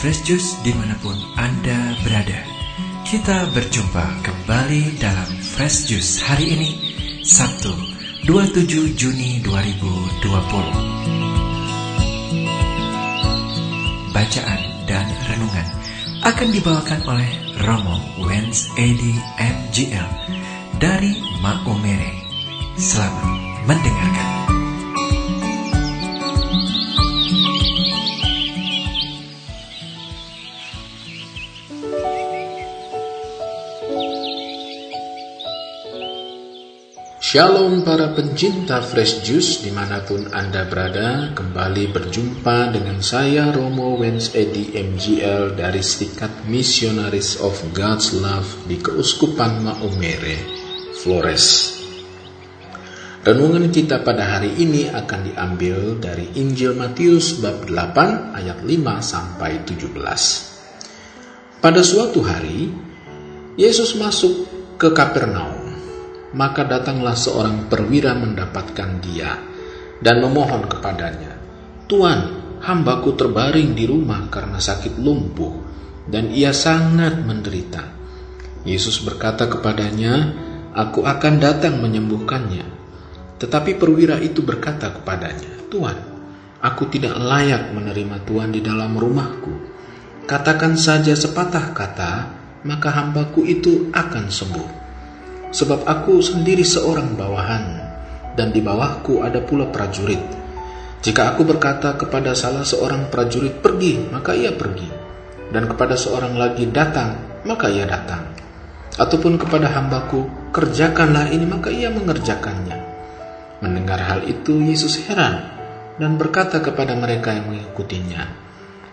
Fresh Juice di mana pun Anda berada. Kita berjumpa kembali dalam Fresh Juice hari ini, Sabtu 27 Juni 2020. Bacaan dan renungan akan dibawakan oleh Romo Wens Edi MGL dari Maumere. Selamat mendengarkan. Shalom para pencinta fresh juice di mana pun Anda berada. Kembali berjumpa dengan saya Romo Wens Edi MGL Dari Serikat Missionaries of God's Love di Keuskupan Maumere, Flores. Renungan kita pada hari ini akan diambil dari Injil Matius bab 8 ayat 5 sampai 17 Pada suatu hari Yesus masuk ke Kapernaum maka datanglah seorang perwira mendapatkan dia dan memohon kepadanya, Tuan, hambaku terbaring di rumah karena sakit lumpuh dan ia sangat menderita. Yesus berkata kepadanya, Aku akan datang menyembuhkannya. Tetapi perwira itu berkata kepadanya, Tuan, aku tidak layak menerima Tuhan di dalam rumahku. Katakan saja sepatah kata, maka hambaku itu akan sembuh sebab aku sendiri seorang bawahan, dan di bawahku ada pula prajurit. Jika aku berkata kepada salah seorang prajurit pergi, maka ia pergi, dan kepada seorang lagi datang, maka ia datang. Ataupun kepada hambaku, kerjakanlah ini, maka ia mengerjakannya. Mendengar hal itu, Yesus heran dan berkata kepada mereka yang mengikutinya,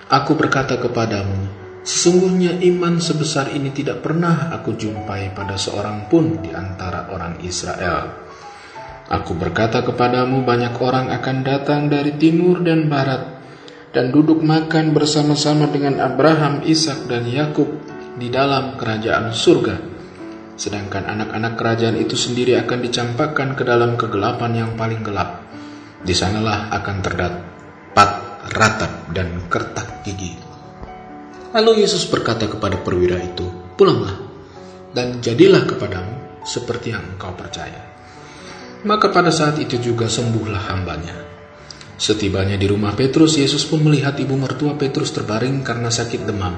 Aku berkata kepadamu, Sesungguhnya iman sebesar ini tidak pernah aku jumpai pada seorang pun di antara orang Israel. Aku berkata kepadamu banyak orang akan datang dari timur dan barat dan duduk makan bersama-sama dengan Abraham, Ishak dan Yakub di dalam kerajaan surga. Sedangkan anak-anak kerajaan itu sendiri akan dicampakkan ke dalam kegelapan yang paling gelap. Di sanalah akan terdapat ratap dan kertak gigi. Lalu Yesus berkata kepada perwira itu, "Pulanglah dan jadilah kepadamu seperti yang engkau percaya." Maka pada saat itu juga sembuhlah hambanya. Setibanya di rumah Petrus, Yesus pun melihat ibu mertua Petrus terbaring karena sakit demam.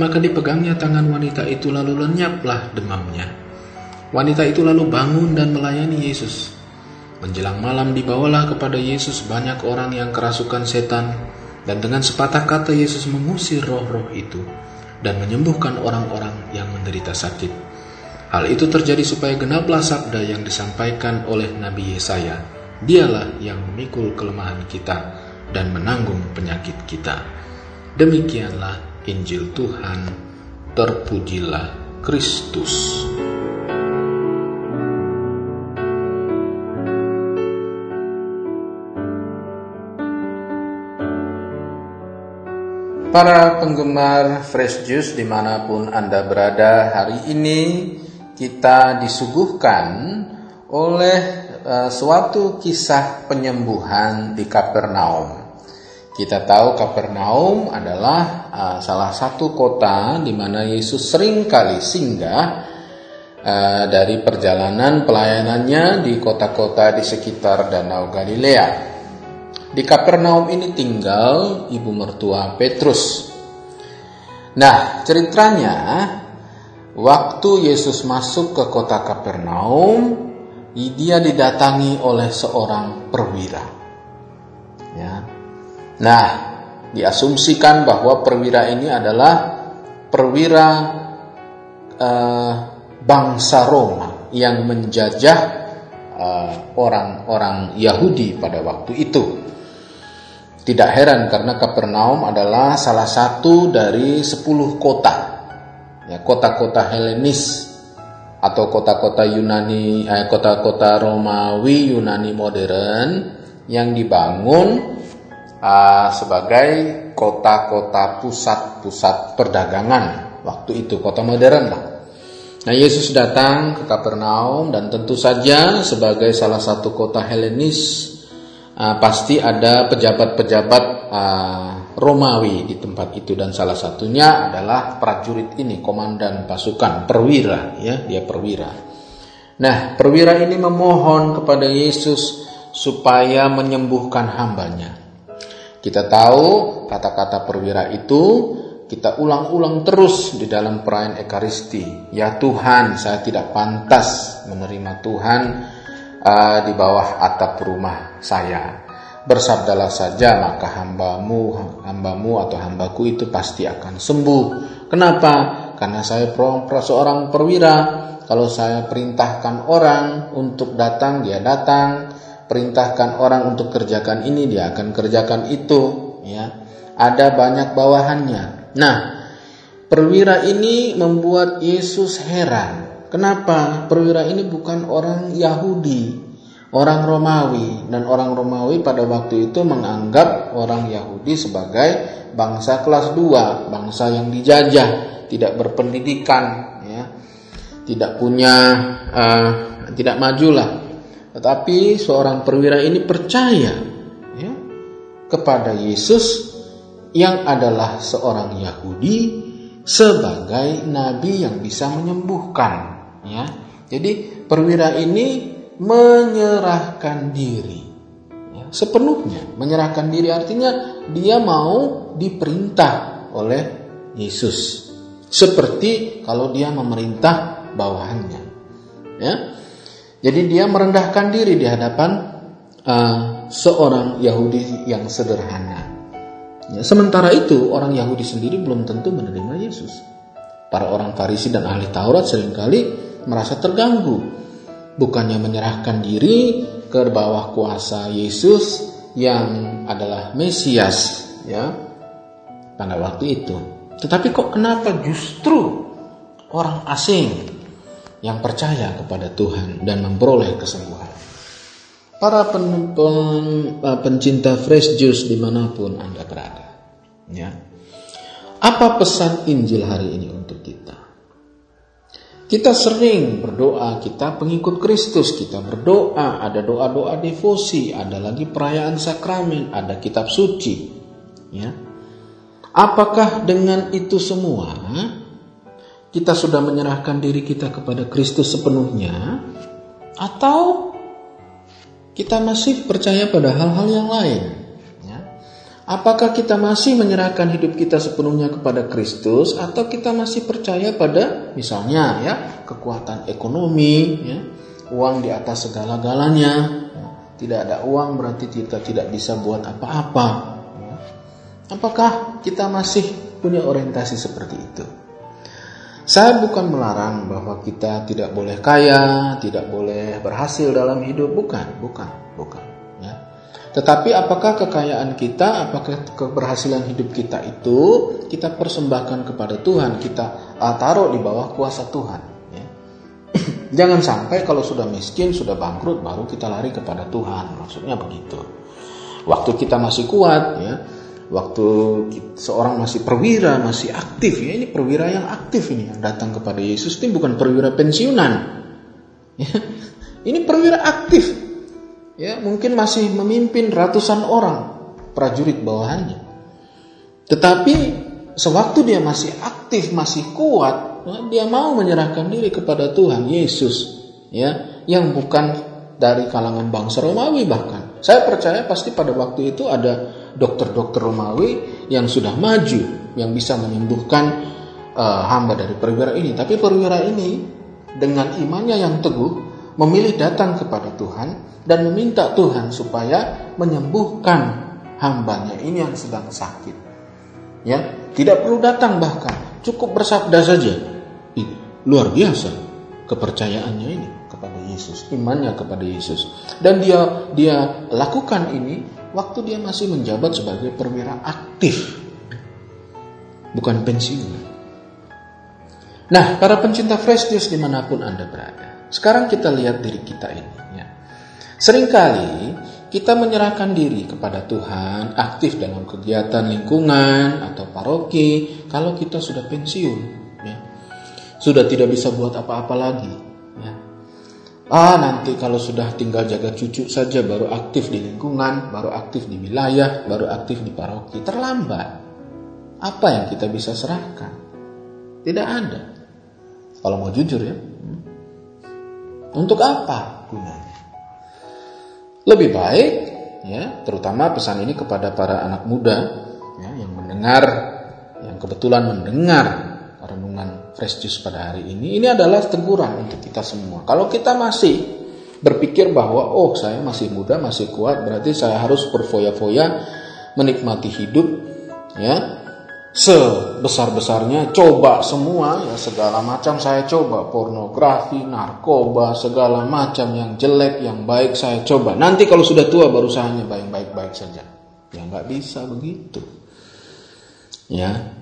Maka dipegangnya tangan wanita itu lalu lenyaplah demamnya. Wanita itu lalu bangun dan melayani Yesus. Menjelang malam dibawalah kepada Yesus banyak orang yang kerasukan setan dan dengan sepatah kata Yesus mengusir roh-roh itu dan menyembuhkan orang-orang yang menderita sakit. Hal itu terjadi supaya genaplah sabda yang disampaikan oleh Nabi Yesaya. Dialah yang memikul kelemahan kita dan menanggung penyakit kita. Demikianlah Injil Tuhan. Terpujilah Kristus. Para penggemar fresh juice di mana pun Anda berada hari ini kita disuguhkan oleh uh, suatu kisah penyembuhan di Kapernaum. Kita tahu Kapernaum adalah uh, salah satu kota di mana Yesus sering kali singgah uh, dari perjalanan pelayanannya di kota-kota di sekitar Danau Galilea. Di Kapernaum ini tinggal ibu mertua Petrus. Nah, ceritanya waktu Yesus masuk ke kota Kapernaum, dia didatangi oleh seorang perwira. Ya. Nah, diasumsikan bahwa perwira ini adalah perwira eh, bangsa Roma yang menjajah eh, orang-orang Yahudi pada waktu itu. Tidak heran karena Kapernaum adalah salah satu dari sepuluh kota, ya kota-kota Helenis atau kota-kota Yunani, eh, kota-kota Romawi Yunani modern yang dibangun uh, sebagai kota-kota pusat-pusat perdagangan waktu itu kota modern lah. Nah Yesus datang ke Kapernaum dan tentu saja sebagai salah satu kota Helenis uh, pasti ada pejabat-pejabat uh, Romawi di tempat itu dan salah satunya adalah prajurit ini komandan pasukan perwira ya dia perwira. Nah perwira ini memohon kepada Yesus supaya menyembuhkan hambanya. Kita tahu kata-kata perwira itu kita ulang-ulang terus di dalam perayaan Ekaristi. Ya Tuhan, saya tidak pantas menerima Tuhan uh, di bawah atap rumah saya. Bersabdalah saja maka hambamu hambamu atau hambaku itu pasti akan sembuh. Kenapa? Karena saya seorang perwira. Kalau saya perintahkan orang untuk datang dia datang. Perintahkan orang untuk kerjakan ini dia akan kerjakan itu ya. Ada banyak bawahannya. Nah perwira ini membuat Yesus heran kenapa perwira ini bukan orang Yahudi orang Romawi dan orang Romawi pada waktu itu menganggap orang Yahudi sebagai bangsa kelas 2, bangsa yang dijajah, tidak berpendidikan, ya, tidak punya, uh, tidak majulah. Tetapi seorang perwira ini percaya ya, kepada Yesus yang adalah seorang Yahudi sebagai nabi yang bisa menyembuhkan. Ya. Jadi perwira ini menyerahkan diri. Ya, sepenuhnya. Menyerahkan diri artinya dia mau diperintah oleh Yesus. Seperti kalau dia memerintah bawahannya. Ya. Jadi dia merendahkan diri di hadapan uh, seorang Yahudi yang sederhana. Ya, sementara itu orang Yahudi sendiri belum tentu menerima Yesus. Para orang Farisi dan ahli Taurat sering kali merasa terganggu bukannya menyerahkan diri ke bawah kuasa Yesus yang adalah Mesias ya pada waktu itu. Tetapi kok kenapa justru orang asing yang percaya kepada Tuhan dan memperoleh kesembuhan? Para pen, pen, eh, pencinta fresh juice di mana pun Anda berada. Ya. Apa pesan Injil hari ini untuk kita? Kita sering berdoa, kita pengikut Kristus, kita berdoa, ada doa-doa devosi, ada lagi perayaan sakramen, ada kitab suci. Ya. Apakah dengan itu semua kita sudah menyerahkan diri kita kepada Kristus sepenuhnya atau kita masih percaya pada hal-hal yang lain? Apakah kita masih menyerahkan hidup kita sepenuhnya kepada Kristus atau kita masih percaya pada misalnya ya kekuatan ekonomi, ya, uang di atas segala-galanya. Ya, tidak ada uang berarti kita tidak bisa buat apa-apa. Ya. Apakah kita masih punya orientasi seperti itu? Saya bukan melarang bahwa kita tidak boleh kaya, tidak boleh berhasil dalam hidup, bukan, bukan, bukan. Tetapi apakah kekayaan kita, apakah keberhasilan hidup kita itu kita persembahkan kepada Tuhan, kita uh, taruh di bawah kuasa Tuhan. Ya. Jangan sampai kalau sudah miskin, sudah bangkrut, baru kita lari kepada Tuhan. Maksudnya begitu. Waktu kita masih kuat, ya, waktu seorang masih perwira, masih aktif, ya ini perwira yang aktif ini yang datang kepada Yesus ini bukan perwira pensiunan. Ya. Ini perwira aktif, ya mungkin masih memimpin ratusan orang prajurit bawahannya. Tetapi sewaktu dia masih aktif, masih kuat, ya, dia mau menyerahkan diri kepada Tuhan Yesus, ya, yang bukan dari kalangan bangsa Romawi bahkan. Saya percaya pasti pada waktu itu ada dokter-dokter Romawi yang sudah maju, yang bisa menyembuhkan uh, hamba dari perwira ini. Tapi perwira ini dengan imannya yang teguh, memilih datang kepada Tuhan dan meminta Tuhan supaya menyembuhkan hambanya ini yang sedang sakit. Ya, tidak perlu datang bahkan, cukup bersabda saja. Ini luar biasa kepercayaannya ini kepada Yesus, imannya kepada Yesus. Dan dia dia lakukan ini waktu dia masih menjabat sebagai perwira aktif. Bukan pensiun. Nah, para pencinta fresh juice di mana pun Anda berada. Sekarang kita lihat diri kita ini. Ya. Seringkali kita menyerahkan diri kepada Tuhan, aktif dalam kegiatan lingkungan atau paroki, kalau kita sudah pensiun, ya. sudah tidak bisa buat apa-apa lagi. Ya. Ah nanti kalau sudah tinggal jaga cucu saja baru aktif di lingkungan, baru aktif di wilayah, baru aktif di paroki. Terlambat. Apa yang kita bisa serahkan? Tidak ada. Kalau mau jujur ya. Untuk apa gunanya? Lebih baik ya, terutama pesan ini kepada para anak muda ya, yang mendengar, yang kebetulan mendengar renungan fresh juice pada hari ini, ini adalah teguran untuk kita semua. Kalau kita masih berpikir bahwa oh saya masih muda, masih kuat, berarti saya harus berfoya-foya menikmati hidup ya sebesar-besarnya coba semua ya segala macam saya coba pornografi, narkoba, segala macam yang jelek, yang baik saya coba. Nanti kalau sudah tua baru saya hanya baik-baik saja. Ya nggak bisa begitu. Ya,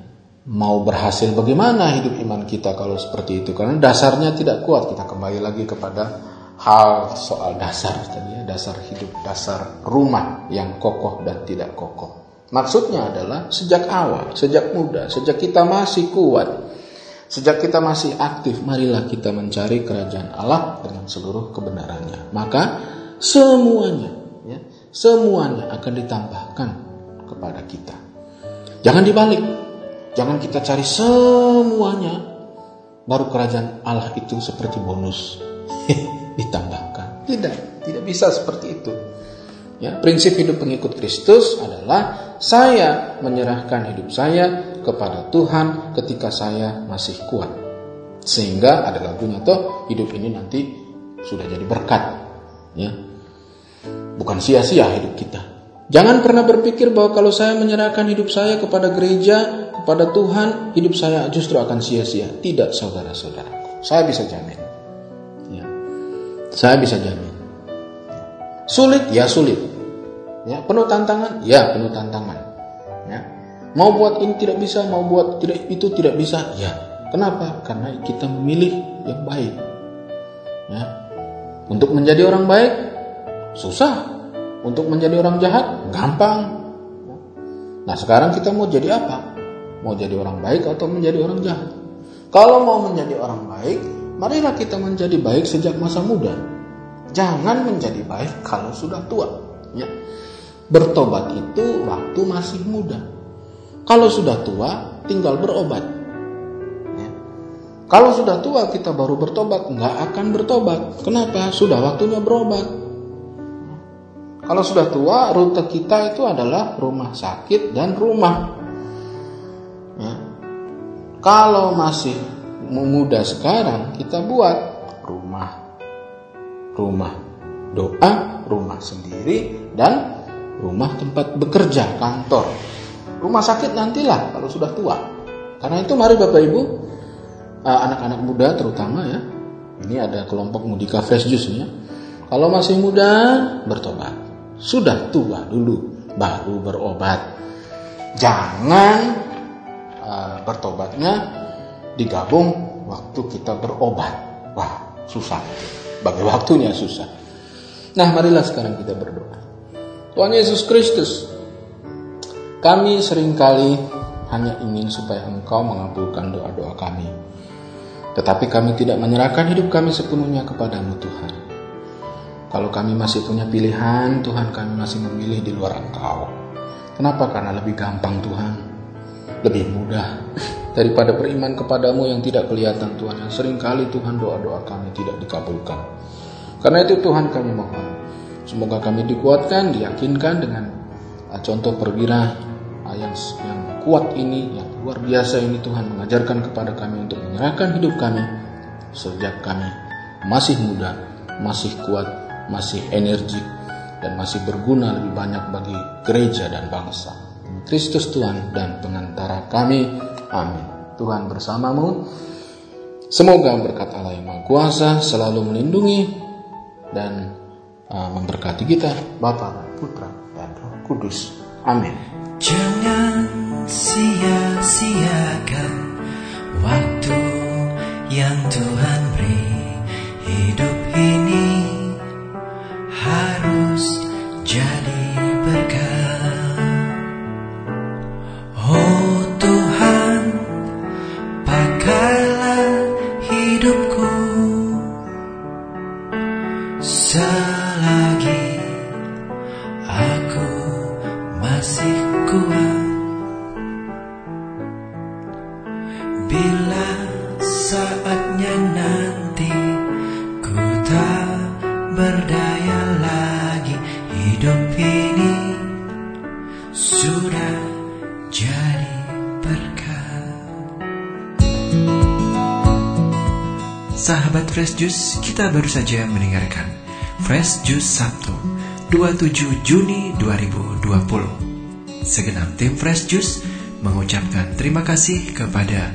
mau berhasil bagaimana hidup iman kita kalau seperti itu karena dasarnya tidak kuat kita kembali lagi kepada hal soal dasar tadi ya dasar hidup dasar rumah yang kokoh dan tidak kokoh maksudnya adalah sejak awal sejak muda sejak kita masih kuat sejak kita masih aktif marilah kita mencari kerajaan Allah dengan seluruh kebenarannya maka semuanya ya semuanya akan ditambahkan kepada kita jangan dibalik Jangan kita cari semuanya. Baru kerajaan Allah itu seperti bonus. Ditambahkan. Tidak, tidak bisa seperti itu. Ya, prinsip hidup pengikut Kristus adalah saya menyerahkan hidup saya kepada Tuhan ketika saya masih kuat. Sehingga ada lagunya toh hidup ini nanti sudah jadi berkat. Ya. Bukan sia-sia hidup kita. Jangan pernah berpikir bahwa kalau saya menyerahkan hidup saya kepada gereja, kepada Tuhan, hidup saya justru akan sia-sia. Tidak, saudara-saudaraku. Saya bisa jamin. Ya. Saya bisa jamin. Sulit, ya sulit. Ya, penuh tantangan, ya penuh tantangan. Ya. Mau buat ini tidak bisa, mau buat tidak itu tidak bisa, ya. Kenapa? Karena kita memilih yang baik. Ya. Untuk menjadi orang baik susah. Untuk menjadi orang jahat gampang. Nah, sekarang kita mau jadi apa? Mau jadi orang baik atau menjadi orang jahat. Kalau mau menjadi orang baik, marilah kita menjadi baik sejak masa muda. Jangan menjadi baik kalau sudah tua. Ya. Bertobat itu waktu masih muda. Kalau sudah tua, tinggal berobat. Ya. Kalau sudah tua kita baru bertobat, nggak akan bertobat. Kenapa? Sudah waktunya berobat. Kalau sudah tua, rute kita itu adalah rumah sakit dan rumah. Ya. Kalau masih muda sekarang kita buat rumah, rumah doa, rumah sendiri dan rumah tempat bekerja, kantor. Rumah sakit nantilah kalau sudah tua. Karena itu mari Bapak Ibu, eh, anak-anak muda terutama ya. Ini ada kelompok Mudika Fresh Juice ya. Kalau masih muda bertobat. Sudah tua dulu baru berobat. Jangan bertobatnya digabung waktu kita berobat. Wah, susah. Bagi waktunya susah. Nah, marilah sekarang kita berdoa. Tuhan Yesus Kristus, kami sering kali hanya ingin supaya Engkau mengabulkan doa-doa kami. Tetapi kami tidak menyerahkan hidup kami sepenuhnya kepadamu Tuhan. Kalau kami masih punya pilihan, Tuhan kami masih memilih di luar Engkau. Kenapa? Karena lebih gampang Tuhan lebih mudah daripada beriman kepadamu yang tidak kelihatan Tuhan yang sering kali Tuhan doa-doa kami tidak dikabulkan karena itu Tuhan kami mohon semoga kami dikuatkan diyakinkan dengan uh, contoh perwira yang kuat ini yang luar biasa ini Tuhan mengajarkan kepada kami untuk menyerahkan hidup kami sejak kami masih muda masih kuat masih energik dan masih berguna lebih banyak bagi gereja dan bangsa. Kristus Tuhan dan pengantara kami. Amin. Tuhan bersamamu. Semoga berkat Allah yang Maha Kuasa selalu melindungi dan memberkati kita, Bapa, Putra, dan Roh Kudus. Amin. Jangan sia-siakan waktu yang Tuhan beri Sahabat Fresh Juice, kita baru saja mendengarkan Fresh Juice Sabtu 27 Juni 2020 Segenap tim Fresh Juice mengucapkan terima kasih kepada